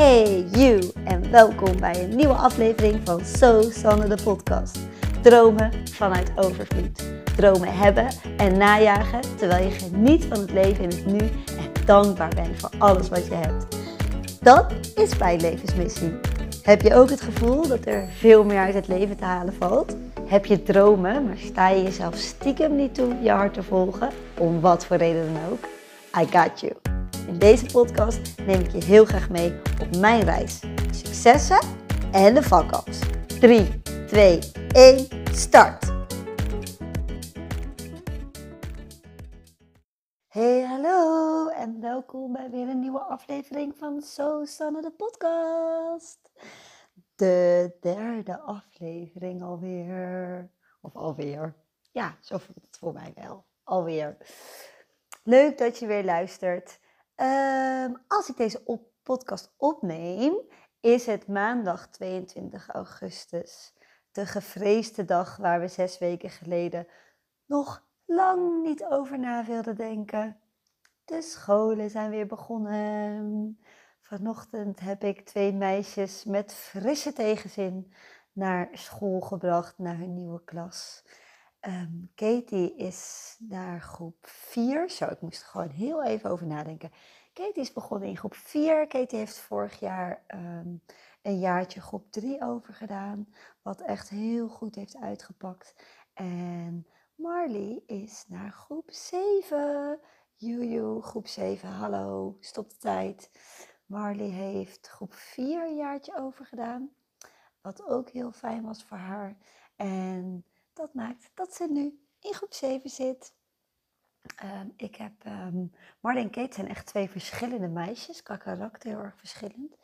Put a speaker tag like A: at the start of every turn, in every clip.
A: Hey you en welkom bij een nieuwe aflevering van So Sanne de podcast. Dromen vanuit overvloed. Dromen hebben en najagen terwijl je geniet van het leven in het nu en dankbaar bent voor alles wat je hebt. Dat is mijn levensmissie. Heb je ook het gevoel dat er veel meer uit het leven te halen valt? Heb je dromen, maar sta je jezelf stiekem niet toe je hart te volgen, om wat voor reden dan ook? I got you. In deze podcast neem ik je heel graag mee op mijn reis. Successen en de fuck-ups. 3, 2, 1, start! Hey, hallo en welkom bij weer een nieuwe aflevering van So Sanne de podcast. De derde aflevering alweer. Of alweer. Ja, zo voelt het voor mij wel. Alweer. Leuk dat je weer luistert. Ehm, als ik deze podcast opneem, is het maandag 22 augustus. De gevreesde dag waar we zes weken geleden nog lang niet over na wilden denken. De scholen zijn weer begonnen. Vanochtend heb ik twee meisjes met frisse tegenzin naar school gebracht, naar hun nieuwe klas. Um, Katie is naar groep 4. Zo, ik moest er gewoon heel even over nadenken. Katie is begonnen in groep 4. Katie heeft vorig jaar um, een jaartje groep 3 overgedaan. Wat echt heel goed heeft uitgepakt. En Marley is naar groep 7. Joejoe, groep 7. Hallo, stop de tijd. Marley heeft groep 4 een jaartje overgedaan. Wat ook heel fijn was voor haar. En dat maakt dat ze nu in groep 7 zit. Um, ik heb, um, Marley en Kate zijn echt twee verschillende meisjes, qua karakter heel erg verschillend.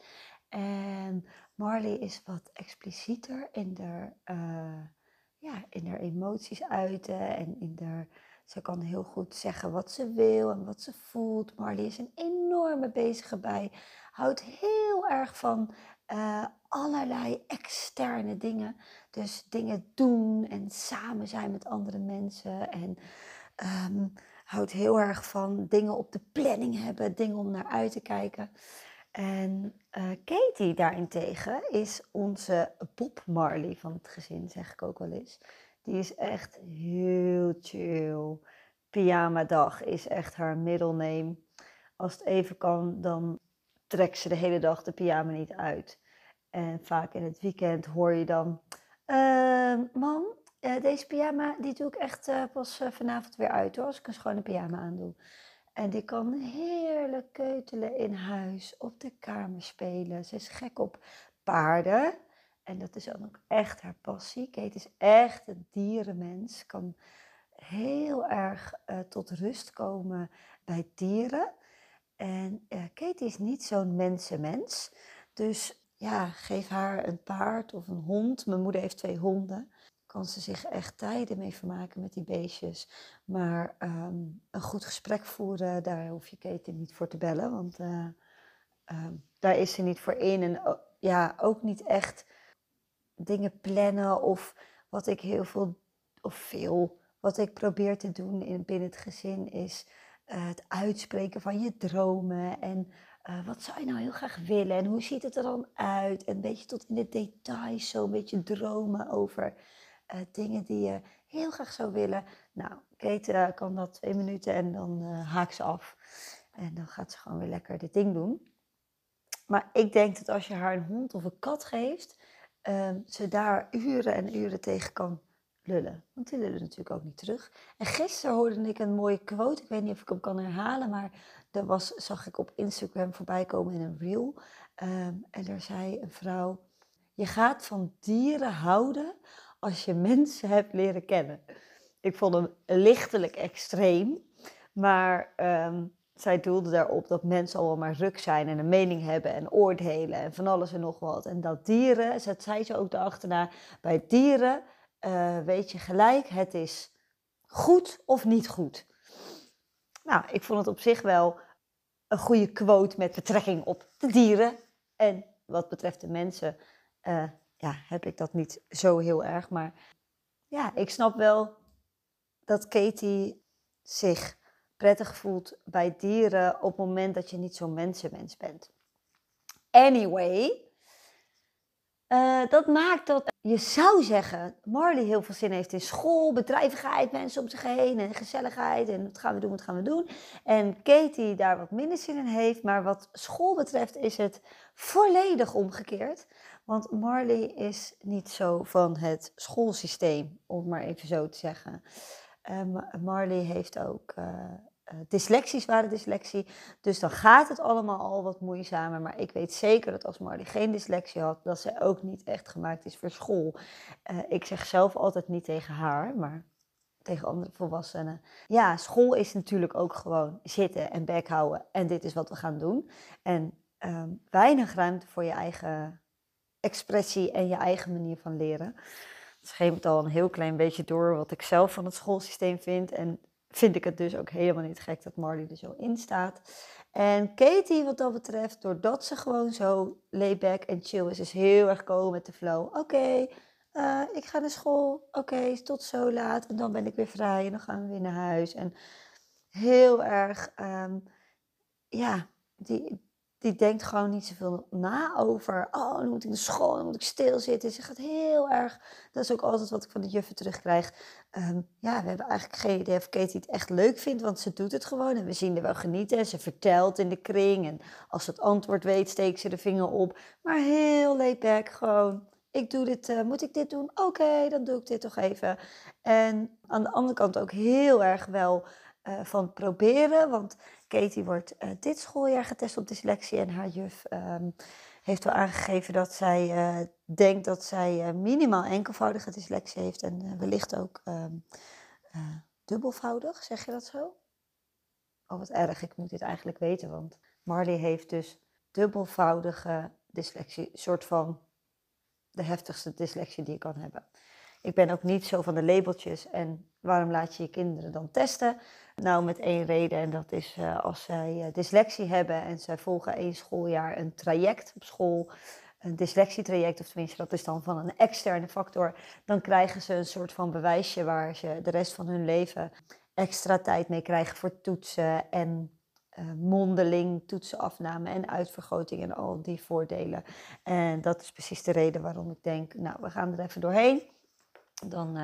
A: En Marley is wat explicieter in de, uh, ja, in haar emoties uiten en in de, ze kan heel goed zeggen wat ze wil en wat ze voelt. Marley is een enorme bezige bij, houdt heel erg van uh, allerlei externe dingen. Dus dingen doen en samen zijn met andere mensen. En um, houdt heel erg van dingen op de planning hebben, dingen om naar uit te kijken. En uh, Katie daarentegen is onze Bob Marley van het gezin, zeg ik ook wel eens. Die is echt heel chill. Pyjama dag is echt haar middelneem. Als het even kan, dan trekt ze de hele dag de pyjama niet uit. En vaak in het weekend hoor je dan: uh, Mam, uh, deze pyjama die doe ik echt uh, pas uh, vanavond weer uit hoor, als ik een schone pyjama aandoe. En die kan heerlijk keutelen in huis, op de kamer spelen. Ze is gek op paarden. En dat is dan ook echt haar passie. Kate is echt een dierenmens. Kan heel erg tot rust komen bij dieren. En Kate is niet zo'n mensenmens. Dus ja, geef haar een paard of een hond. Mijn moeder heeft twee honden. Kan ze zich echt tijden mee vermaken met die beestjes. Maar um, een goed gesprek voeren, daar hoef je Keten niet voor te bellen. Want uh, um, daar is ze niet voor in. En ja, ook niet echt dingen plannen of wat ik heel veel, of veel, wat ik probeer te doen in, binnen het gezin is uh, het uitspreken van je dromen en uh, wat zou je nou heel graag willen en hoe ziet het er dan uit? En een beetje tot in de details, zo een beetje dromen over uh, dingen die je heel graag zou willen. Nou, Kate kan dat twee minuten en dan haakt ze af. En dan gaat ze gewoon weer lekker dit ding doen. Maar ik denk dat als je haar een hond of een kat geeft, ehm, ze daar uren en uren tegen kan lullen. Want die lullen natuurlijk ook niet terug. En gisteren hoorde ik een mooie quote. Ik weet niet of ik hem kan herhalen, maar was, zag ik op Instagram voorbij komen in een reel. Um, en daar zei een vrouw: Je gaat van dieren houden als je mensen hebt leren kennen. Ik vond hem lichtelijk extreem, maar um, zij doelde daarop dat mensen allemaal maar ruk zijn en een mening hebben en oordelen en van alles en nog wat. En dat dieren, dat zei ze ook achterna, bij dieren uh, weet je gelijk, het is goed of niet goed. Nou, ik vond het op zich wel een goede quote met betrekking op de dieren. En wat betreft de mensen, uh, ja, heb ik dat niet zo heel erg. Maar ja, ik snap wel dat Katie zich prettig voelt bij dieren op het moment dat je niet zo'n mensenmens bent. Anyway, uh, dat maakt dat je zou zeggen, Marley heel veel zin heeft in school, bedrijvigheid, mensen om zich heen en gezelligheid en wat gaan we doen, wat gaan we doen. En Katie daar wat minder zin in heeft, maar wat school betreft is het volledig omgekeerd. Want Marley is niet zo van het schoolsysteem, om het maar even zo te zeggen. Uh, Marley heeft ook uh, uh, dyslexie, zware dyslexie. Dus dan gaat het allemaal al wat moeizamer. Maar ik weet zeker dat als Marley geen dyslexie had, dat zij ook niet echt gemaakt is voor school. Uh, ik zeg zelf altijd niet tegen haar, maar tegen andere volwassenen. Ja, school is natuurlijk ook gewoon zitten en bek houden. En dit is wat we gaan doen. En um, weinig ruimte voor je eigen expressie en je eigen manier van leren. Het scheemt al een heel klein beetje door wat ik zelf van het schoolsysteem vind. En vind ik het dus ook helemaal niet gek dat Marley er zo in staat. En Katie, wat dat betreft, doordat ze gewoon zo layback en chill is, is heel erg komen met de flow. Oké, eh, ik ga naar school. Oké, tot zo laat. En dan ben ik weer vrij en dan gaan we weer naar huis. En heel erg, um, ja, die, die denkt gewoon niet zoveel na over. Oh, dan moet ik naar school, dan moet ik stilzitten. Ze gaat heel erg. Dat is ook altijd wat ik van de juffen terugkrijg. Um, ja, we hebben eigenlijk geen idee of Katie het echt leuk vindt, want ze doet het gewoon. En we zien er wel genieten. En ze vertelt in de kring. En als ze het antwoord weet, steekt ze de vinger op. Maar heel laid gewoon. Ik doe dit, uh, moet ik dit doen? Oké, dan doe ik dit toch even. En aan de andere kant ook heel erg wel uh, van proberen. Want Katie wordt uh, dit schooljaar getest op dyslexie en haar juf um, heeft wel aangegeven dat zij uh, denkt dat zij minimaal enkelvoudige dyslexie heeft en wellicht ook um, dubbelvoudig, zeg je dat zo? Oh, wat erg, ik moet dit eigenlijk weten, want Marley heeft dus dubbelvoudige dyslexie, soort van de heftigste dyslexie die je kan hebben. Ik ben ook niet zo van de labeltjes en waarom laat je je kinderen dan testen? Nou, met één reden en dat is uh, als zij uh, dyslexie hebben en zij volgen één schooljaar een traject op school, een dyslexietraject, of tenminste dat is dan van een externe factor, dan krijgen ze een soort van bewijsje waar ze de rest van hun leven extra tijd mee krijgen voor toetsen en uh, mondeling toetsenafname en uitvergroting en al die voordelen. En dat is precies de reden waarom ik denk, nou, we gaan er even doorheen. Dan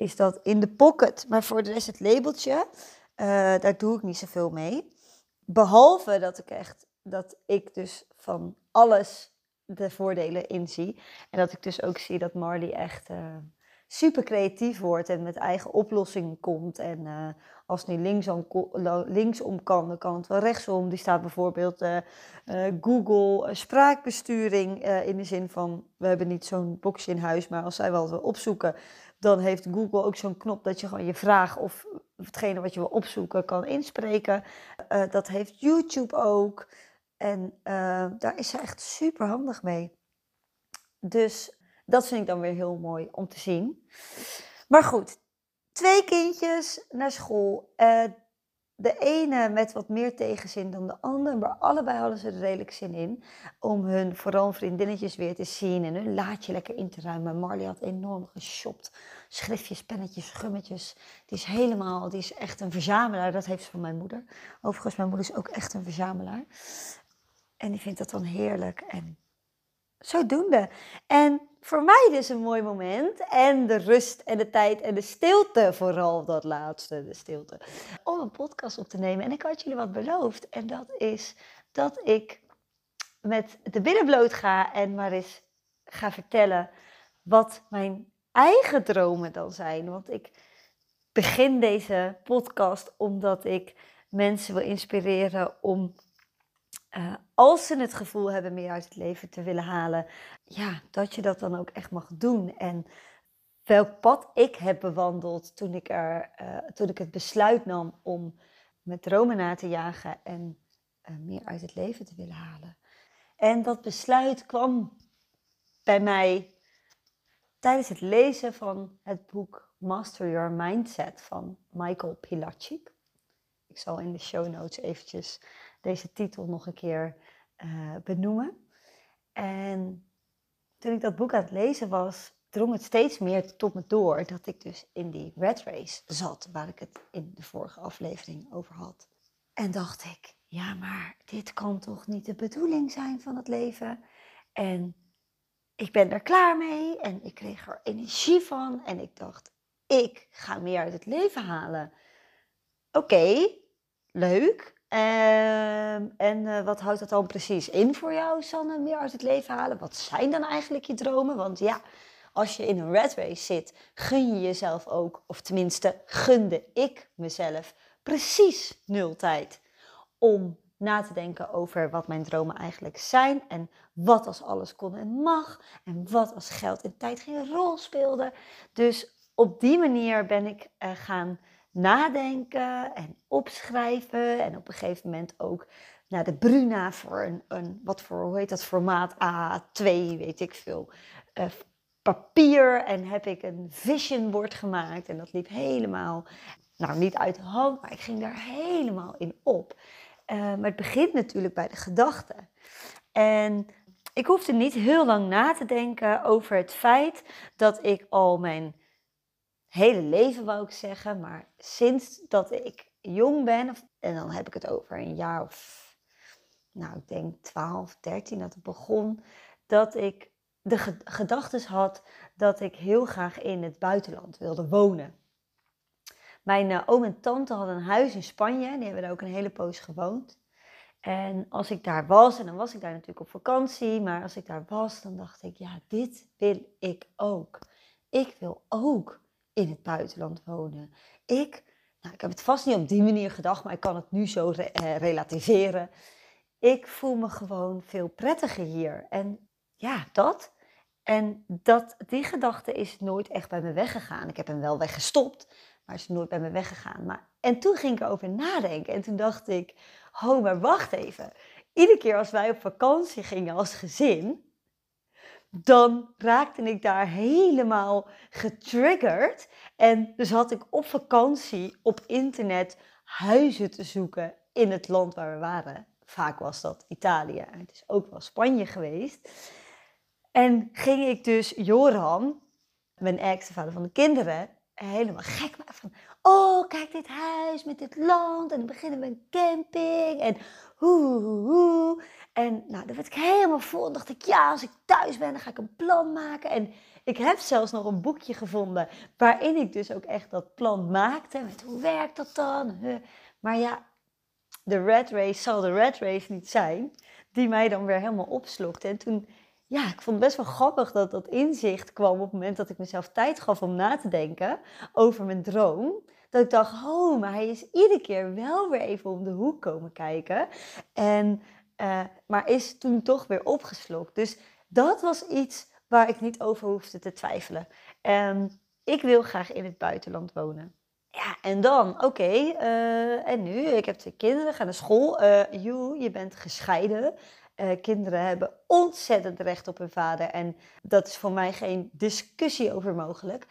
A: is dat in de pocket. Maar voor de rest het labeltje, uh, daar doe ik niet zoveel mee. Behalve dat ik echt, dat ik dus van alles de voordelen inzie. En dat ik dus ook zie dat Marley echt uh, super creatief wordt en met eigen oplossingen komt. En uh, als het niet linksom, linksom kan, dan kan het wel rechtsom. Die staat bijvoorbeeld Google spraakbesturing in de zin van, we hebben niet zo'n boxje in huis, maar als zij wel wat opzoeken, dan heeft Google ook zo'n knop dat je gewoon je vraag of hetgene wat je wil opzoeken kan inspreken. Uh, dat heeft YouTube ook. En uh, daar is ze echt super handig mee. Dus dat vind ik dan weer heel mooi om te zien. Maar goed, twee kindjes naar school. Uh, de ene met wat meer tegenzin dan de ander, maar allebei hadden ze er redelijk zin in om hun vooral vriendinnetjes weer te zien en hun laadje lekker in te ruimen. Marley had enorm geshopt. Schriftjes, pennetjes, gummetjes. Die is helemaal, die is echt een verzamelaar. Dat heeft ze van mijn moeder. Overigens, mijn moeder is ook echt een verzamelaar. En die vindt dat dan heerlijk. En zodoende. En voor mij dus een mooi moment. En de rust en de tijd en de stilte, vooral dat laatste, de stilte. Om een podcast op te nemen. En ik had jullie wat beloofd. En dat is dat ik met de billen bloot ga en maar eens ga vertellen wat mijn eigen dromen dan zijn. Want ik begin deze podcast omdat ik mensen wil inspireren om uh, als ze het gevoel hebben meer uit het leven te willen halen, ja, dat je dat dan ook echt mag doen. En welk pad ik heb bewandeld toen ik, er, uh, toen ik het besluit nam om met dromen na te jagen en uh, meer uit het leven te willen halen. En dat besluit kwam bij mij tijdens het lezen van het boek Master Your Mindset van Michael Pilacic. Ik zal in de show notes eventjes deze titel nog een keer uh, benoemen. En toen ik dat boek aan het lezen was, drong het steeds meer tot me door dat ik dus in die red race zat, waar ik het in de vorige aflevering over had. En dacht ik, ja, maar dit kan toch niet de bedoeling zijn van het leven? En ik ben er klaar mee en ik kreeg er energie van en ik dacht, ik ga meer uit het leven halen. Oké, leuk. Ehm, en uh, wat houdt dat dan precies in voor jou, Sanne, meer uit het leven halen? Wat zijn dan eigenlijk je dromen? Want ja, als je in een red race zit, gun je jezelf ook, of tenminste gunde ik mezelf, precies nul tijd om na te denken over wat mijn dromen eigenlijk zijn en wat als alles kon en mag en wat als geld en tijd geen rol speelde. Dus op die manier ben ik uh, gaan nadenken en opschrijven. En op een gegeven moment ook naar de Bruna voor een, een wat voor, hoe heet dat, formaat A2, weet ik veel, uh, papier. En heb ik een vision board gemaakt. En dat liep helemaal, nou niet uit hand, maar ik ging daar helemaal in op. Uh, maar het begint natuurlijk bij de gedachten. En ik hoefde niet heel lang na te denken over het feit dat ik al mijn hele leven wou ik zeggen, maar sinds dat ik jong ben, en dan heb ik het over een jaar of, nou ik denk 12, 13 dat het begon, dat ik de gedachten had dat ik heel graag in het buitenland wilde wonen. Mijn uh, oom en tante hadden een huis in Spanje, die hebben daar ook een hele poos gewoond. En als ik daar was, en dan was ik daar natuurlijk op vakantie, maar als ik daar was, dan dacht ik, ja, dit wil ik ook. Ik wil ook in het buitenland wonen. Ik, nou, ik heb het vast niet op die manier gedacht, maar ik kan het nu zo eh, relativeren. Ik voel me gewoon veel prettiger hier. En ja, dat. En dat, die gedachte is nooit echt bij me weggegaan. Ik heb hem wel weggestopt, maar is nooit bij me weggegaan. Maar, en toen ging ik erover nadenken. En toen dacht ik, oh, maar wacht even. Iedere keer als wij op vakantie gingen als gezin, dan raakte ik daar helemaal getriggerd. En dus had ik op vakantie op internet huizen te zoeken in het land waar we waren. Vaak was dat Italië. Het is ook wel Spanje geweest. En ging ik dus Joran, mijn ex, de vader van de kinderen, helemaal gek maken van... Oh, kijk dit huis met dit land. En dan beginnen we een camping. En hoe, hoe. En nou, daar werd ik helemaal vol. En dacht ik, ja, als ik thuis ben, dan ga ik een plan maken. En ik heb zelfs nog een boekje gevonden waarin ik dus ook echt dat plan maakte. Met hoe werkt dat dan? Maar ja, de red race zal de red race niet zijn. Die mij dan weer helemaal opslokte. En toen, ja, ik vond het best wel grappig dat dat inzicht kwam op het moment dat ik mezelf tijd gaf om na te denken over mijn droom. Dat ik dacht, oh, maar hij is iedere keer wel weer even om de hoek komen kijken. En uh, maar is toen toch weer opgeslokt. Dus dat was iets waar ik niet over hoefde te twijfelen. Ik wil graag in het buitenland wonen. Ja, en dan, oké, uh, en nu? Ik heb twee kinderen, gaan naar school. Uh, you, je bent gescheiden. Uh, kinderen hebben ontzettend recht op hun vader. En dat is voor mij geen discussie over mogelijk.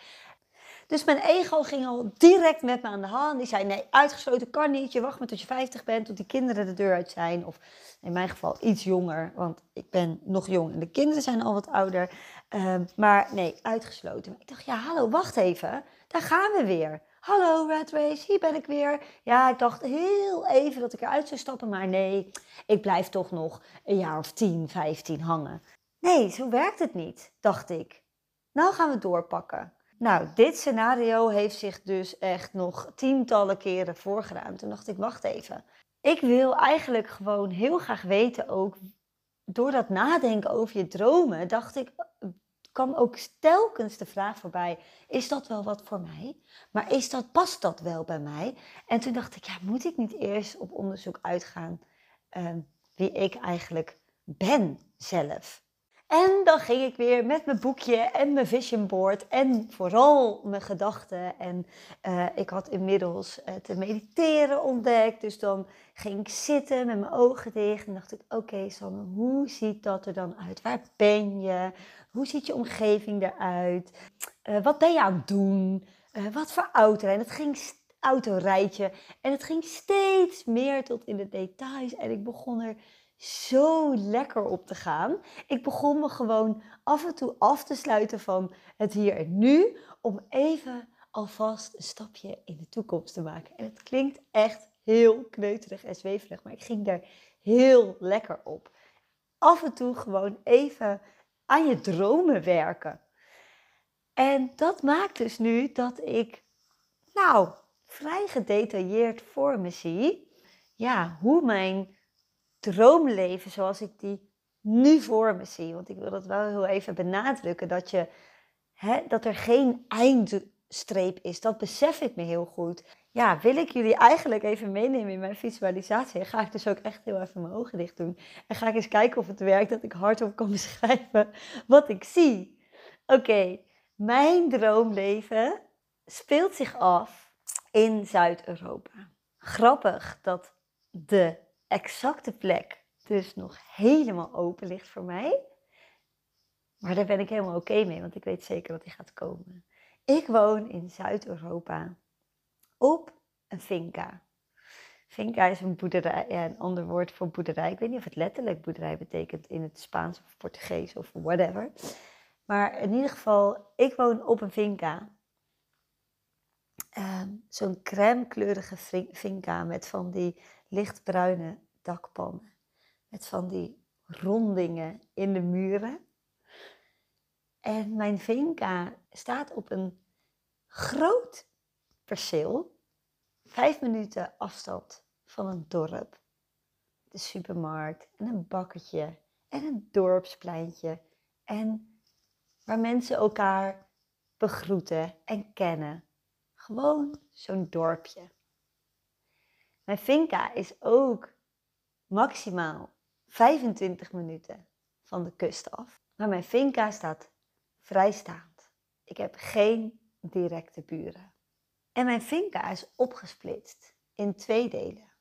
A: Dus mijn ego ging al direct met me aan de hand. Die zei: Nee, uitgesloten kan niet. Je wacht maar tot je 50 bent, tot die kinderen de deur uit zijn. Of in mijn geval iets jonger, want ik ben nog jong en de kinderen zijn al wat ouder. Uh, maar nee, uitgesloten. Ik dacht: Ja, hallo, wacht even. Daar gaan we weer. Hallo Red Race, hier ben ik weer. Ja, ik dacht heel even dat ik eruit zou stappen, maar nee, ik blijf toch nog een jaar of 10, 15 hangen. Nee, zo werkt het niet, dacht ik. Nou gaan we doorpakken. Nou, dit scenario heeft zich dus echt nog tientallen keren voorgedaan. Toen dacht ik, wacht even. Ik wil eigenlijk gewoon heel graag weten ook, door dat nadenken over je dromen, dacht ik, kwam ook telkens de vraag voorbij, is dat wel wat voor mij? Maar is dat, past dat wel bij mij? En toen dacht ik, ja, moet ik niet eerst op onderzoek uitgaan ehm, wie ik eigenlijk ben zelf? En dan ging ik weer met mijn boekje en mijn vision board en vooral mijn gedachten. En uh, ik had inmiddels uh, te mediteren ontdekt. Dus dan ging ik zitten met mijn ogen dicht en dacht ik: Oké, okay, Sanne, hoe ziet dat er dan uit? Waar ben je? Hoe ziet je omgeving eruit? Uh, wat ben je aan het doen? wat voor auto? En het ging autorijtje. En het ging steeds meer tot in de details. En ik begon er zo lekker op te gaan. Ik begon me gewoon af en toe af te sluiten van het hier en nu, om even alvast een stapje in de toekomst te maken. En het klinkt echt heel kneuterig en zweverig, maar ik ging daar heel lekker op. Af en toe gewoon even aan je dromen werken. En dat maakt dus nu dat ik, nou, vrij gedetailleerd voor me zie, ja, hoe mijn droomleven zoals ik die nu voor me zie. Want ik wil dat wel heel even benadrukken, dat, je, hè, dat er geen eindstreep is. Dat besef ik me heel goed. Ja, wil ik jullie eigenlijk even meenemen in mijn visualisatie. Ga ik dus ook echt heel even mijn ogen dicht doen. En ga ik eens kijken of het werkt, dat ik hardop kan beschrijven wat ik zie. Oké, mijn droomleven speelt zich af in Zuid-Europa. Grappig dat de exacte plek dus nog helemaal open ligt voor mij. Maar daar ben ik helemaal oké mee, want ik weet zeker dat die gaat komen. Ik woon in Zuid-Europa op een finca. Finca is een boerderij, een ander woord voor boerderij. Ik weet niet of het letterlijk boerderij betekent in het Spaans of Portugees of whatever. Maar in ieder geval, ik woon op een finca. Ehm, zo'n crème kleurige finca met van die lichtbruine dakpannen. Met van die rondingen in de muren. En mijn vinca staat op een groot perceel, vijf minuten afstand van een dorp. De supermarkt en een bakketje en een dorpspleintje. En waar mensen elkaar begroeten en kennen. Gewoon zo'n dorpje. Mijn finca is ook maximaal 25 minuten van de kust af. Maar mijn finca staat vrijstaand. Ik heb geen directe buren. En mijn finca is opgesplitst in twee delen.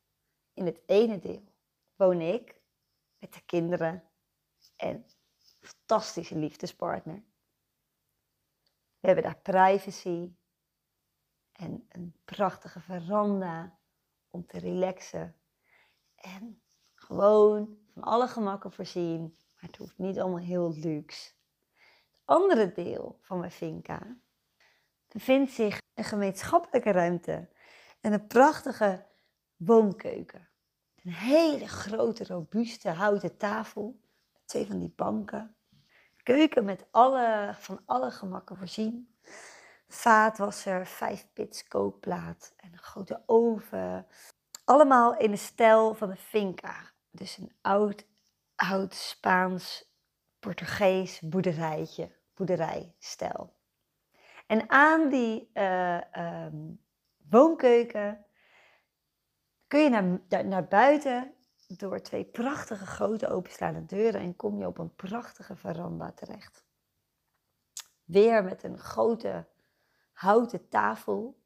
A: In het ene deel woon ik met de kinderen en een fantastische liefdespartner. We hebben daar privacy en een prachtige veranda om te relaxen. En gewoon van alle gemakken voorzien, maar het hoeft niet allemaal heel luxe. Het andere deel van mijn finca bevindt zich een gemeenschappelijke ruimte en een prachtige woonkeuken. Een hele grote, robuuste houten tafel twee van die banken. Keuken met alle, van alle gemakken voorzien. Vaatwasser, vijf pits kookplaat en een grote oven. Allemaal in de stijl van de finca. Dus een oud, oud Spaans, Portugees boerderijtje, boerderijstijl. En aan die uh, woonkeuken kun je naar, naar buiten door twee prachtige grote openslaande deuren en kom je op een prachtige veranda terecht. Weer met een grote houten tafel.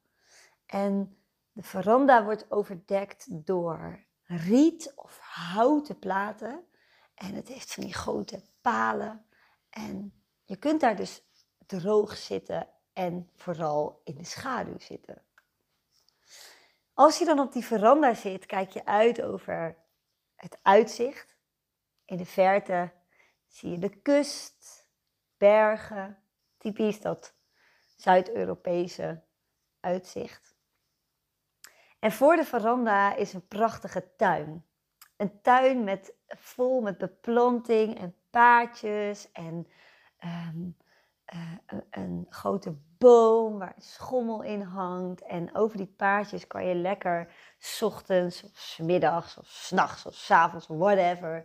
A: En de veranda wordt overdekt door riet of houten platen. En het heeft van die grote palen. En je kunt daar dus droog zitten en vooral in de schaduw zitten. Als je dan op die veranda zit, kijk je uit over het uitzicht. In de verte zie je de kust, bergen, typisch dat Zuid-Europese uitzicht. En voor de veranda is een prachtige tuin. Een tuin met, vol met beplanting en paadjes en ehm, eh, een, grote boom waar een schommel in hangt. En over die paadjes kan je lekker s ochtends of s middags of s nachts of s avonds whatever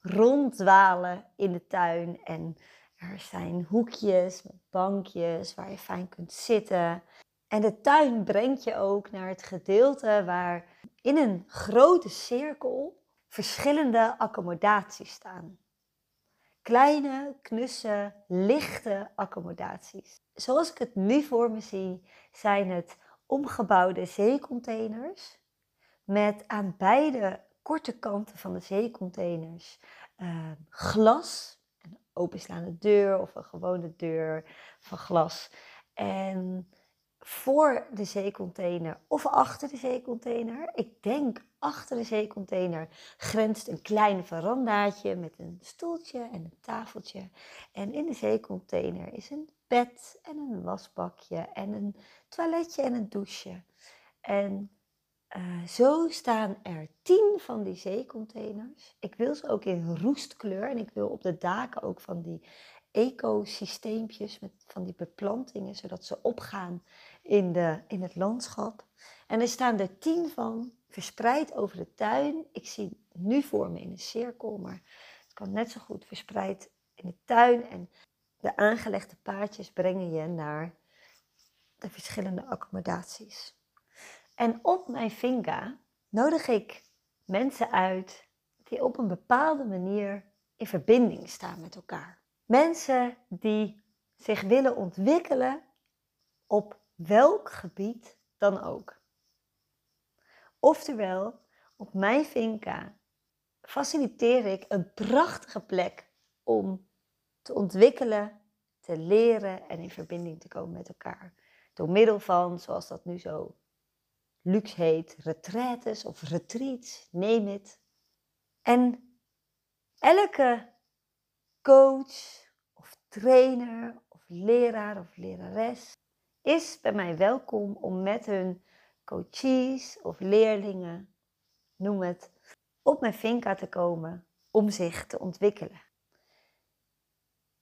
A: ronddwalen in de tuin. En er zijn hoekjes met bankjes waar je fijn kunt zitten. En de tuin brengt je ook naar het gedeelte waar in een grote cirkel verschillende accommodaties staan. Kleine, knusse, lichte accommodaties. Zoals ik het nu voor me zie, zijn het omgebouwde zeecontainers met aan beide korte kanten van de zeecontainers uh, glas, een openslaande deur of een gewone deur van glas. En voor de zeecontainer of achter de zeecontainer. Ik denk achter de zeecontainer grenst een klein verandaatje met een stoeltje en een tafeltje. En in de zeecontainer is een bed en een wasbakje en een toiletje en een douche. En eh, zo staan er tien van die zeecontainers. Ik wil ze ook in roestkleur en ik wil op de daken ook van die ecosysteempjes met van die beplantingen, zodat ze opgaan in, de, in het landschap. En er staan er tien van, verspreid over de tuin. Ik zie nu voor me in een cirkel, maar het kan net zo goed verspreid in de tuin. En de aangelegde paadjes brengen je naar de verschillende accommodaties. En op mijn finca nodig ik mensen uit die op een bepaalde manier in verbinding staan met elkaar. Mensen die zich willen ontwikkelen op welk gebied dan ook. Oftewel, op mijn finca faciliteer ik een prachtige plek om te ontwikkelen, te leren en in verbinding te komen met elkaar. Door middel van, zoals dat nu zo luxe heet, retraites of retreats, neem het. En elke coach of trainer of leraar of lerares is bij mij welkom om met hun coaches of leerlingen, noem het, op mijn vinka te komen om zich te ontwikkelen.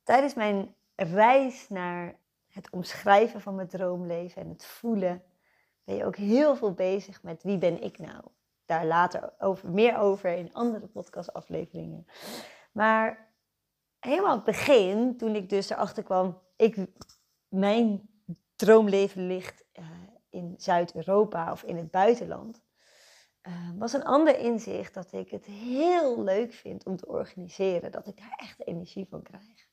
A: Tijdens mijn reis naar het omschrijven van mijn droomleven en het voelen, ben je ook heel veel bezig met wie ben ik nou. Daar later over, meer over in andere podcastafleveringen. Maar helemaal aan het begin, toen ik dus erachter kwam, ik, mijn droomleven ligt uh, in Zuid-Europa of in het buitenland, uh, was een ander inzicht dat ik het heel leuk vind om te organiseren, dat ik daar echt energie van krijg.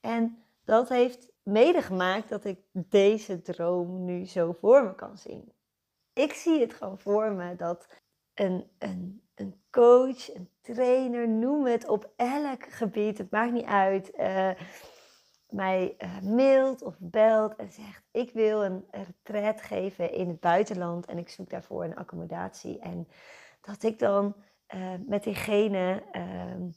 A: En dat heeft mede gemaakt dat ik deze droom nu zo voor me kan zien. Ik zie het gewoon voor me dat een, een, een coach, een trainer, noem het op elk gebied, het maakt niet uit, uh, mij uh, mailt of belt en zegt: Ik wil een retreat geven in het buitenland en ik zoek daarvoor een accommodatie. En dat ik dan uh, met diegene ehm,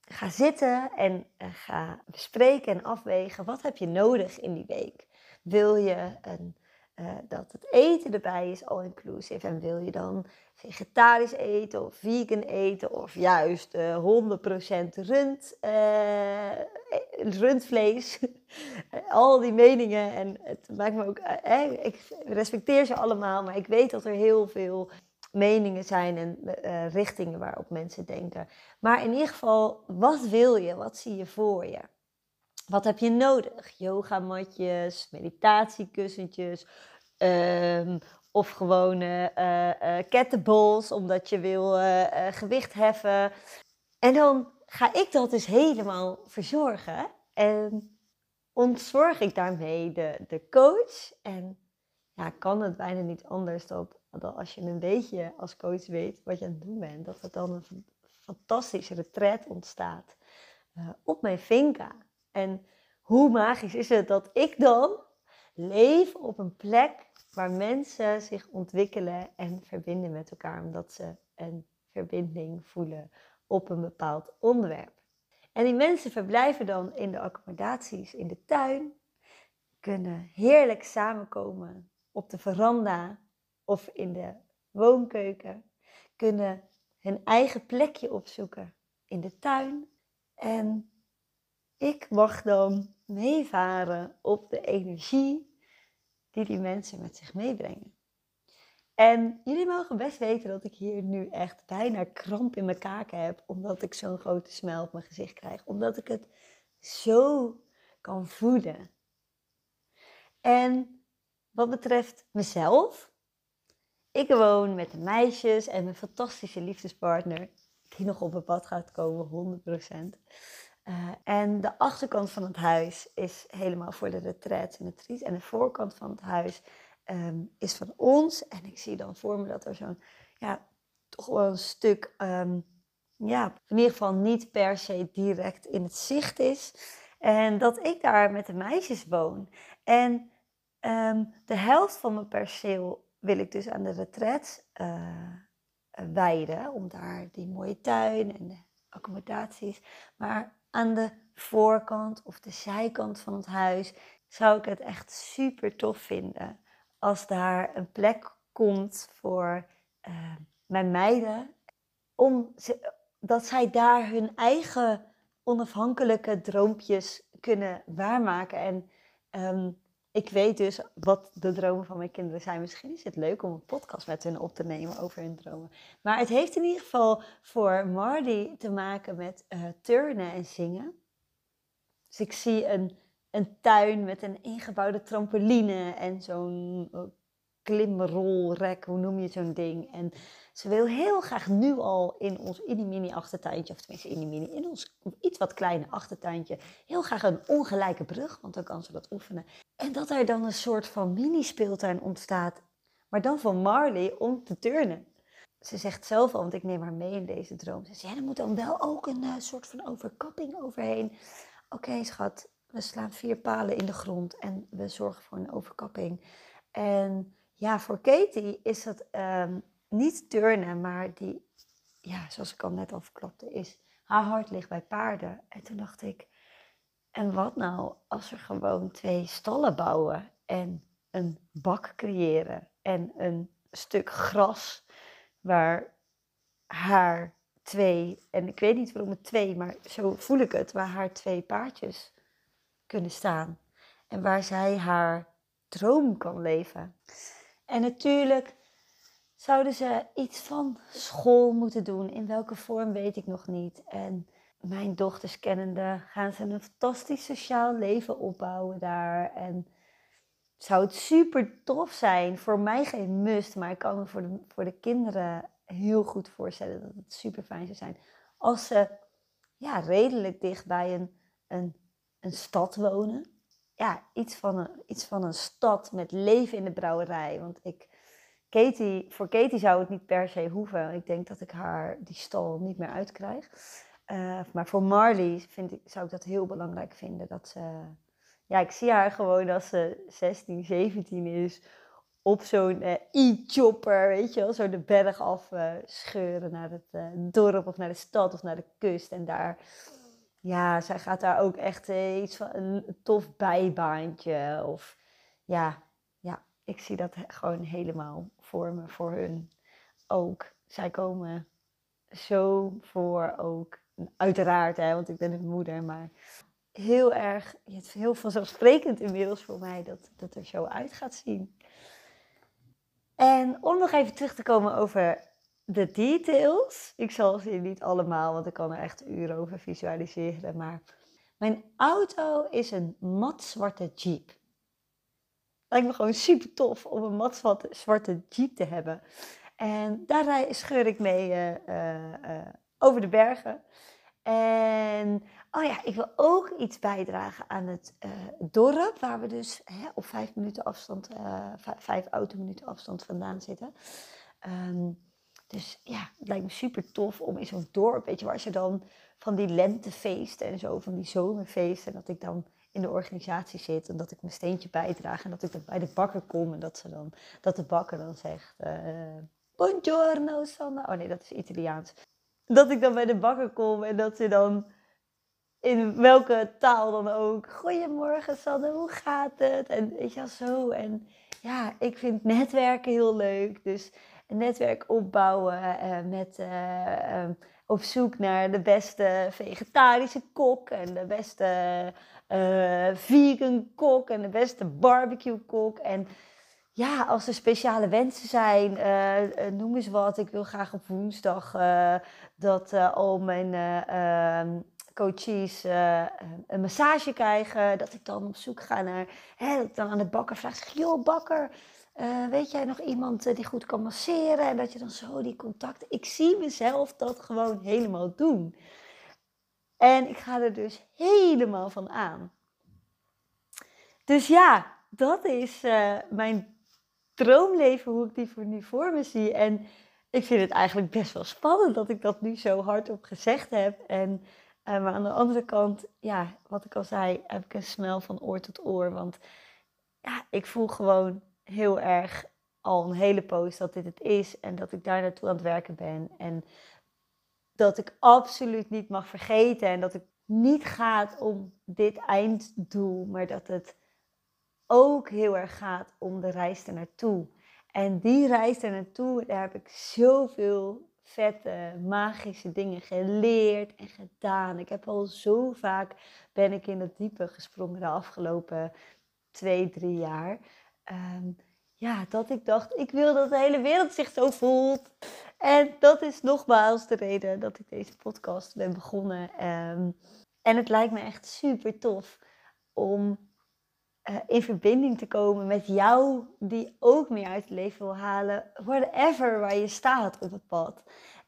A: ga zitten en ga bespreken en afwegen: wat heb je nodig in die week? Wil je een uh, dat het eten erbij is all inclusive. En wil je dan vegetarisch eten of vegan eten of juist uh, eh, 100% rund, uh, rundvlees. Al die meningen en het maakt me ook, ik respecteer ze allemaal, maar ik weet dat er heel veel meningen zijn en richtingen waarop mensen denken. Maar in ieder geval, wat wil je? Wat zie je voor je? Wat heb je nodig? Yogamatjes, meditatiekussentjes, um, of gewoon uh, omdat je wil uh, gewicht heffen. En dan ga ik dat dus helemaal verzorgen. En ontzorg ik daarmee de, de coach. En ja, kan het bijna niet anders dan, als je een beetje als coach weet wat je aan het doen bent. Dat er dan een fantastische retreat ontstaat op mijn vinka. En hoe magisch is het dat ik dan leef op een plek waar mensen zich ontwikkelen en verbinden met elkaar, omdat ze een verbinding voelen op een bepaald onderwerp. En die mensen verblijven dan in de accommodaties in de tuin, kunnen heerlijk samenkomen op de veranda of in de woonkeuken, kunnen hun eigen plekje opzoeken in de tuin. En ik mag dan meevaren op de energie die die mensen met zich meebrengen. En jullie mogen best weten dat ik hier nu echt bijna kramp in mijn kaken heb, omdat ik zo'n grote smel op mijn gezicht krijg, omdat ik het zo kan voelen. En wat betreft mezelf, ik woon met de meisjes en mijn fantastische liefdespartner, die nog op mijn pad gaat komen, 100%. Uh, en de achterkant van het huis is helemaal voor de retreat en het retreat. En de voorkant van het huis um, is van ons. En ik zie dan voor me dat er zo'n, ja, toch wel een stuk, um, ja, in ieder geval niet per se direct in het zicht is. En dat ik daar met de meisjes woon. En um, de helft van mijn perceel wil ik dus aan de retreat uh, wijden. Om daar die mooie tuin en de accommodaties. Maar aan de voorkant of de zijkant van het huis, zou ik het echt super tof vinden als daar een plek komt voor uh, mijn meiden, om ze, dat zij daar hun eigen onafhankelijke droompjes kunnen waarmaken. En ehm, ik weet dus wat de dromen van mijn kinderen zijn. Misschien is het leuk om een podcast met hen op te nemen over hun dromen. Maar het heeft in ieder geval voor Marty te maken met uh, turnen en zingen. Dus ik zie een, een tuin met een ingebouwde trampoline en zo'n uh, klimrolrek, hoe noem je zo'n ding. En ze wil heel graag nu al in ons in die mini achtertuintje, of tenminste in die mini, in ons iets wat kleine achtertuintje, heel graag een ongelijke brug, want dan kan ze dat oefenen. En dat er dan een soort van mini speeltuin ontstaat, maar dan van Marley om te turnen. Ze zegt zelf al, want ik neem haar mee in deze droom. Ze zegt, ja, er moet dan wel ook een uh, soort van overkapping overheen. Oké, schat, we slaan vier palen in de grond en we zorgen voor een overkapping. En ja, voor Katie is dat um, niet turnen, maar die, ja, zoals ik al net al verklapte, is haar hart ligt bij paarden. En toen dacht ik, en wat nou als we gewoon twee stallen bouwen en een bak creëren en een stuk gras waar haar twee, en ik weet niet waarom het twee, maar zo voel ik het, waar haar twee paardjes kunnen staan. En waar zij haar droom kan leven. En natuurlijk zouden ze iets van school moeten doen. In welke vorm weet ik nog niet. En mijn dochters kennende gaan ze een fantastisch sociaal leven opbouwen daar. En zou het super tof zijn. Voor mij geen must, maar ik kan me voor de, voor de kinderen heel goed voorstellen dat het super fijn zou zijn. Als ze ja, redelijk dicht bij een, een, een stad wonen. Ja, iets van, een, iets van een stad met leven in de brouwerij. Want ik Katie, voor Katie zou het niet per se hoeven. Ik denk dat ik haar die stal niet meer uitkrijg. Uh, maar voor Marley vind ik, zou ik dat heel belangrijk vinden. Dat ze, ja, ik zie haar gewoon als ze 16, 17 is. Op zo'n uh, e-chopper, weet je wel. Zo de berg af uh, scheuren naar het dorp of naar de stad of naar de kust. En daar, ja, zij gaat daar ook echt iets van een tof bijbaantje. Of ja, ik zie dat gewoon helemaal voor me, voor hun ook. Zij komen zo voor ook, uiteraard, hè, want ik ben hun moeder, maar heel erg, het is heel vanzelfsprekend inmiddels voor mij dat dat er zo uit gaat zien. En om nog even terug te komen over de details. Ik zal ze niet allemaal, want ik kan er echt uren over visualiseren. Maar mijn auto is een matzwarte Jeep. Lijkt me gewoon super tof om een mat zwarte Jeep te hebben. En daar scheur ik mee uh, uh, over de bergen. En oh ja, ik wil ook iets bijdragen aan het dorp, waar we dus hè, op vijf minuten afstand, vijf autominuten afstand vandaan zitten. Um, dus ja, het lijkt me super tof om in zo'n dorp, weet je, waar ze dan van die lentefeesten en zo, van die zomerfeesten, dat ik dan in de organisatie zit en dat ik mijn steentje bijdraag en dat ik dan bij de bakker kom en dat, ze dan, dat de bakker dan zegt, uh, buongiorno Sanna. Oh nee, dat is Italiaans. Dat ik dan bij de bakker kom en dat ze dan in welke taal dan ook, goedemorgen Sanne, hoe gaat het? En weet je zo. En ja, ik vind netwerken heel leuk, dus een netwerk opbouwen uh, met... Uh, op zoek naar de beste vegetarische kok en de beste uh, vegan kok en de beste barbecue kok. En ja, als er speciale wensen zijn, noem eens wat. Ik wil graag op woensdag dat al mijn ehm, coaches een massage krijgen. Dat ik dan op zoek ga naar, hè, dat ik dan aan de bakker vraag, joh bakker, weet jij nog iemand die goed kan masseren? En dat je dan zo die contacten. Ik zie mezelf dat gewoon helemaal doen. En ik ga er dus helemaal van aan. Dus ja, dat is uh, mijn droomleven, hoe ik die voor nu voor me zie. En ik vind het eigenlijk best wel spannend dat ik dat nu zo hardop gezegd heb. En, maar aan de andere kant, ja, wat ik al zei, heb ik een smel van oor tot oor. Want ja, ik voel gewoon heel erg al een hele poos dat dit het is. En dat ik daar naartoe aan het werken ben. En dat ik absoluut niet mag vergeten en dat het niet gaat om dit einddoel, maar dat het ook heel erg gaat om de reis ernaartoe. En die reis er naartoe, daar heb ik zoveel vette, magische dingen geleerd en gedaan. Ik heb al zo vaak ben ik in het diepe gesprongen de afgelopen twee, drie jaar. Ehm, ja, dat ik dacht, ik wil dat de hele wereld zich zo voelt. En dat is nogmaals de reden dat ik deze podcast ben begonnen. Ehm, en het lijkt me echt super tof om uh, in verbinding te komen met jou die ook meer uit het leven wil halen. Whatever waar je staat op het pad.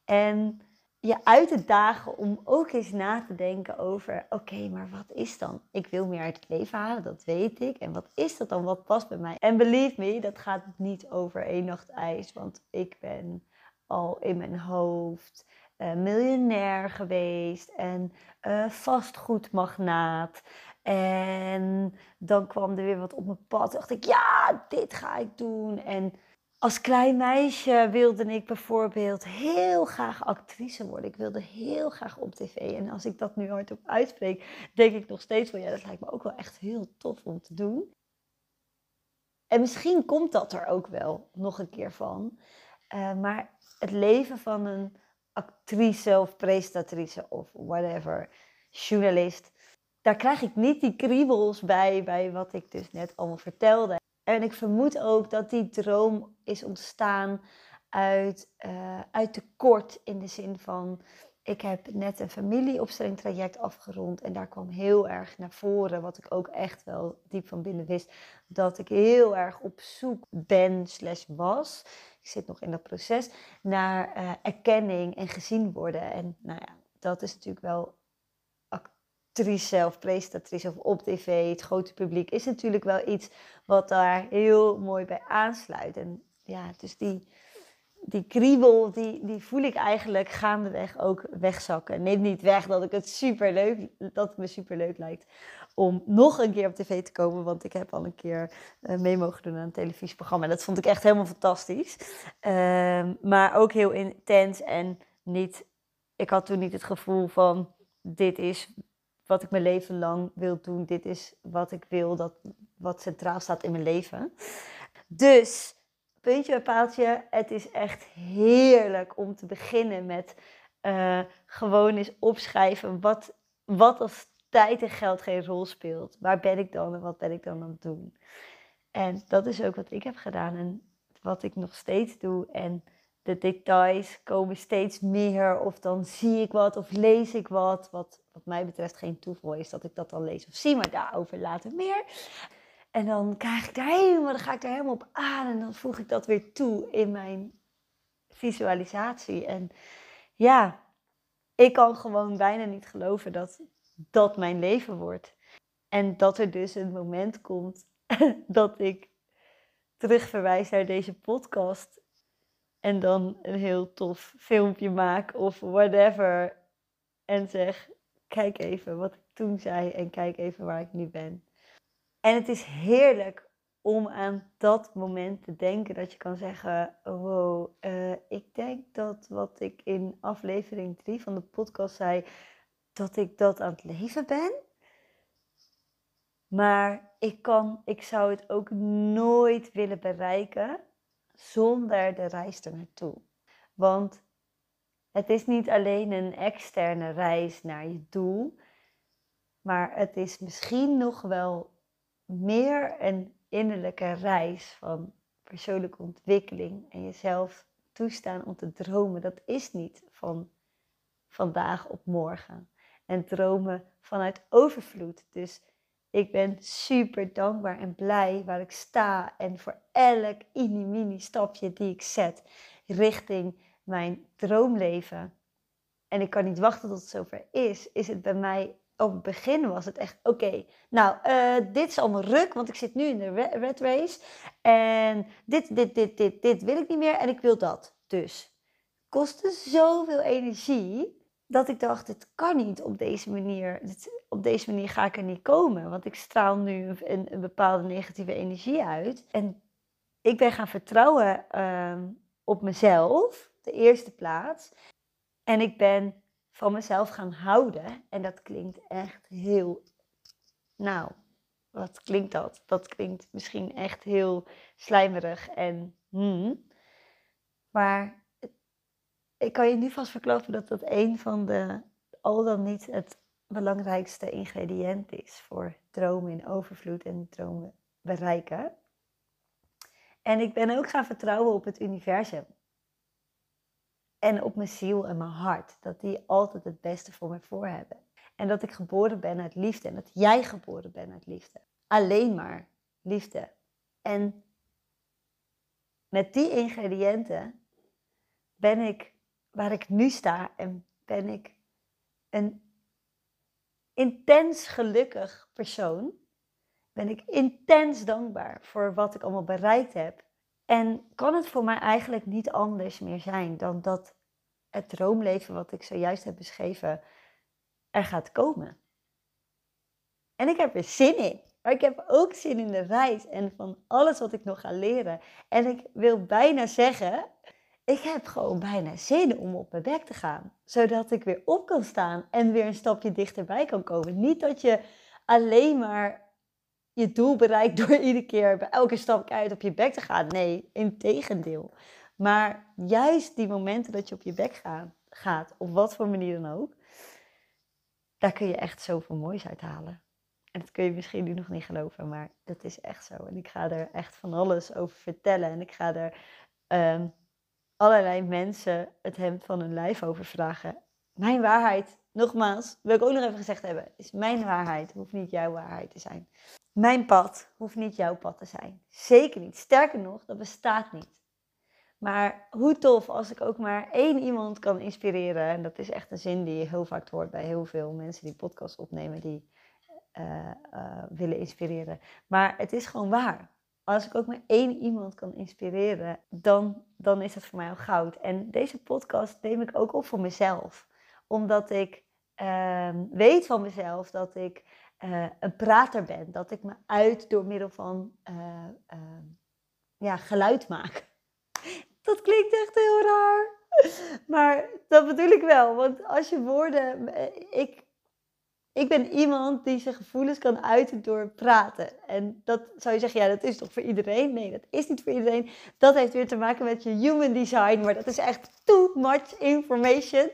A: En je uit te dagen om ook eens na te denken over: oké, maar wat is dan? Ik wil meer uit het leven halen, dat weet ik. En wat is dat dan? Wat past bij mij? En believe me, dat gaat niet over één nacht ijs, want ik ben al in mijn hoofd uh, miljonair geweest en uh, vastgoedmagnaat. En dan kwam er weer wat op mijn pad. Dacht ik, ja, dit ga ik doen. En als klein meisje wilde ik bijvoorbeeld heel graag actrice worden. Ik wilde heel graag op tv. En als ik dat nu hardop uitspreek, denk ik nog steeds van ja, dat lijkt me ook wel echt heel tof om te doen. En misschien komt dat er ook wel nog een keer van. Uh, maar het leven van een actrice of presentatrice of whatever, journalist, daar krijg ik niet die kriebels bij, bij wat ik dus net allemaal vertelde. En ik vermoed ook dat die droom is ontstaan uit, uh, uit tekort in de zin van ik heb net een familieopstellingtraject afgerond en daar kwam heel erg naar voren, wat ik ook echt wel diep van binnen wist, dat ik heel erg op zoek ben slash was. Ik zit nog in dat proces naar uh, erkenning en gezien worden. En nou ja, dat is natuurlijk wel actrice of presentatrice of op tv, het grote publiek, is natuurlijk wel iets wat daar heel mooi bij aansluit. En ja, dus die, die kriebel, die, die voel ik eigenlijk gaandeweg ook wegzakken. Neem niet weg dat ik het super leuk, dat me super leuk lijkt om nog een keer op tv te komen. Want ik heb al een keer uh, mee mogen doen aan een televisieprogramma. En dat vond ik echt helemaal fantastisch. Uh, maar ook heel intens en niet. Ik had toen niet het gevoel van dit is wat ik mijn leven lang wil doen. Dit is wat ik wil, dat, wat centraal staat in mijn leven. Dus, puntje bij paaltje, het is echt heerlijk om te beginnen met uh, gewoon eens opschrijven wat, wat als tijd en geld geen rol speelt. Waar ben ik dan en wat ben ik dan aan het doen? En dat is ook wat ik heb gedaan en wat ik nog steeds doe. En de details komen steeds meer. Of dan zie ik wat of lees ik wat. Wat wat mij betreft geen toeval is dat ik dat dan lees of zie, maar daarover later meer. En dan krijg ik daar helemaal, dan ga ik daar helemaal op aan en dan voeg ik dat weer toe in mijn visualisatie. En ja, ik kan gewoon bijna niet geloven dat dat mijn leven wordt. En dat er dus een moment komt dat ik terugverwijs naar deze podcast en dan een heel tof filmpje maak of whatever en zeg kijk even wat ik toen zei en kijk even waar ik nu ben. En het is heerlijk om aan dat moment te denken dat je kan zeggen: Wow, uh, ik denk dat wat ik in aflevering 3 van de podcast zei, dat ik dat aan het leven ben. Maar ik, kan, ik zou het ook nooit willen bereiken zonder de reis er naartoe. Want het is niet alleen een externe reis naar je doel, maar het is misschien nog wel meer een innerlijke reis van persoonlijke ontwikkeling en jezelf toestaan om te dromen. Dat is niet van vandaag op morgen. En dromen vanuit overvloed. Dus ik ben super dankbaar en blij waar ik sta en voor elk mini-mini stapje die ik zet richting mijn droomleven. En ik kan niet wachten tot het zover is. Is het bij mij, op het begin was het echt, oké, nou, uh, dit is allemaal ruk, want ik zit nu in de red race. En dit, dit, dit, dit, dit wil ik niet meer en ik wil dat. Dus kostte zoveel energie dat ik dacht, het kan niet op deze manier. op deze manier ga ik er niet komen, want ik straal nu een, bepaalde negatieve energie uit. En ik ben gaan vertrouwen uh, op mezelf de eerste plaats. En ik ben van mezelf gaan houden. En dat klinkt echt heel. Nou, wat klinkt dat? Dat klinkt misschien echt heel slijmerig en Hmm. Maar ik kan je nu vast verklappen dat dat een van de, al dan niet het belangrijkste ingrediënt is voor dromen in overvloed en dromen bereiken. En ik ben ook gaan vertrouwen op het universum. En op mijn ziel en mijn hart. Dat die altijd het beste voor me voor hebben. En dat ik geboren ben uit liefde. En dat jij geboren bent uit liefde. Alleen maar liefde. En met die ingrediënten ben ik waar ik nu sta en ben ik een intens gelukkig persoon. Ben ik intens dankbaar voor wat ik allemaal bereikt heb. En kan het voor mij eigenlijk niet anders meer zijn dan dat het droomleven wat ik zojuist heb beschreven er gaat komen. En ik heb er zin in. Maar ik heb ook zin in de reis en van alles wat ik nog ga leren. En ik wil bijna zeggen, ik heb gewoon bijna zin om op mijn bek te gaan. Zodat ik weer op kan staan en weer een stapje dichterbij kan komen. Niet dat je alleen maar je doel bereikt door iedere keer bij elke stap uit op je bek te gaan. Nee, in tegendeel. Maar juist die momenten dat je op je bek gaat, gaat, op wat voor manier dan ook, daar kun je echt zoveel moois uit halen. En dat kun je misschien nu nog niet geloven, maar dat is echt zo. En ik ga er echt van alles over vertellen. En ik ga er ehm, allerlei mensen het hemd van hun lijf over vragen. Mijn waarheid, nogmaals, wil ik ook nog even gezegd hebben, is mijn waarheid, hoeft niet jouw waarheid te zijn. Mijn pad hoeft niet jouw pad te zijn. Zeker niet. Sterker nog, dat bestaat niet. Maar hoe tof als ik ook maar één iemand kan inspireren. En dat is echt een zin die je heel vaak hoort bij heel veel mensen die podcasts opnemen, die uh, uh, willen inspireren. Maar het is gewoon waar. Als ik ook maar één iemand kan inspireren, dan, dan is dat voor mij al goud. En deze podcast neem ik ook op voor mezelf. Omdat ik uh, weet van mezelf dat ik uh, een prater ben. Dat ik me uit door middel van ehm, ja, geluid maak. Dat klinkt echt heel raar. Maar dat bedoel ik wel. Want als je woorden. Ik, ik ben iemand die zijn gevoelens kan uiten door praten. En dat zou je zeggen, ja, dat is toch voor iedereen? Nee, dat is niet voor iedereen. Dat heeft weer te maken met je human design, maar dat is echt too much information.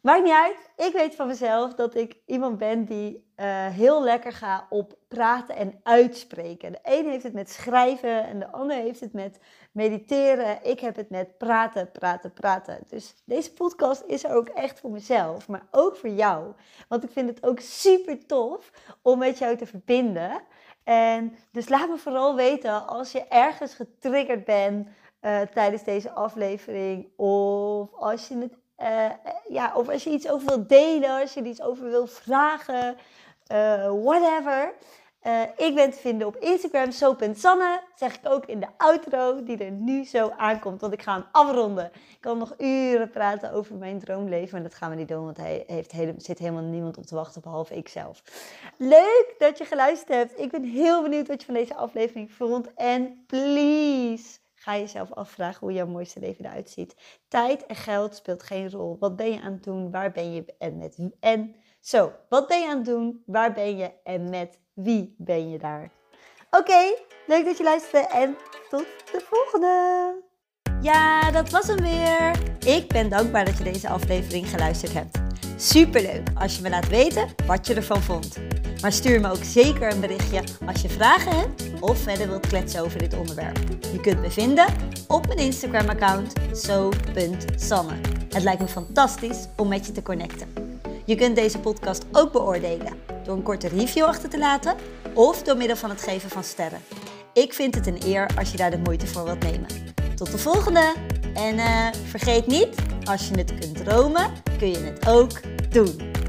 A: Maakt niet uit. Ik weet van mezelf dat ik iemand ben die uh, heel lekker gaat op praten en uitspreken. De een heeft het met schrijven en de ander heeft het met mediteren. Ik heb het met praten, praten, praten. Dus deze podcast is er ook echt voor mezelf, maar ook voor jou. Want ik vind het ook super tof om met jou te verbinden. En dus laat me vooral weten als je ergens getriggerd bent uh, tijdens deze aflevering. Of als je het uh, ja, of als je iets over wilt delen, als je iets over wilt vragen, uh, whatever. Uh, ik ben te vinden op Instagram, zo.sanne. Zeg ik ook in de outro die er nu zo aankomt. Want ik ga hem afronden. Ik kan nog uren praten over mijn droomleven. Maar dat gaan we niet doen, want hij heeft hele, zit helemaal niemand op te wachten, behalve ikzelf. Leuk dat je geluisterd hebt. Ik ben heel benieuwd wat je van deze aflevering vond. En please Ga jezelf afvragen hoe jouw mooiste leven eruit ziet. Tijd en geld speelt geen rol. Wat ben je aan het doen? Waar ben je en met en zo. Wat ben je aan het doen? Waar ben je en met wie ben je daar? Oké, leuk dat je luisterde en tot de volgende. Ja, dat was hem weer. Ik ben dankbaar dat je deze aflevering geluisterd hebt. Superleuk als je me laat weten wat je ervan vond. Maar stuur me ook zeker een berichtje als je vragen hebt of verder wilt kletsen over dit onderwerp. Je kunt me vinden op mijn Instagram-account zo.sanne. Het lijkt me fantastisch om met je te connecten. Je kunt deze podcast ook beoordelen door een korte review achter te laten of door middel van het geven van sterren. Ik vind het een eer als je daar de moeite voor wilt nemen. Tot de volgende! En uh, vergeet niet, als je het kunt dromen, kun je het ook doen.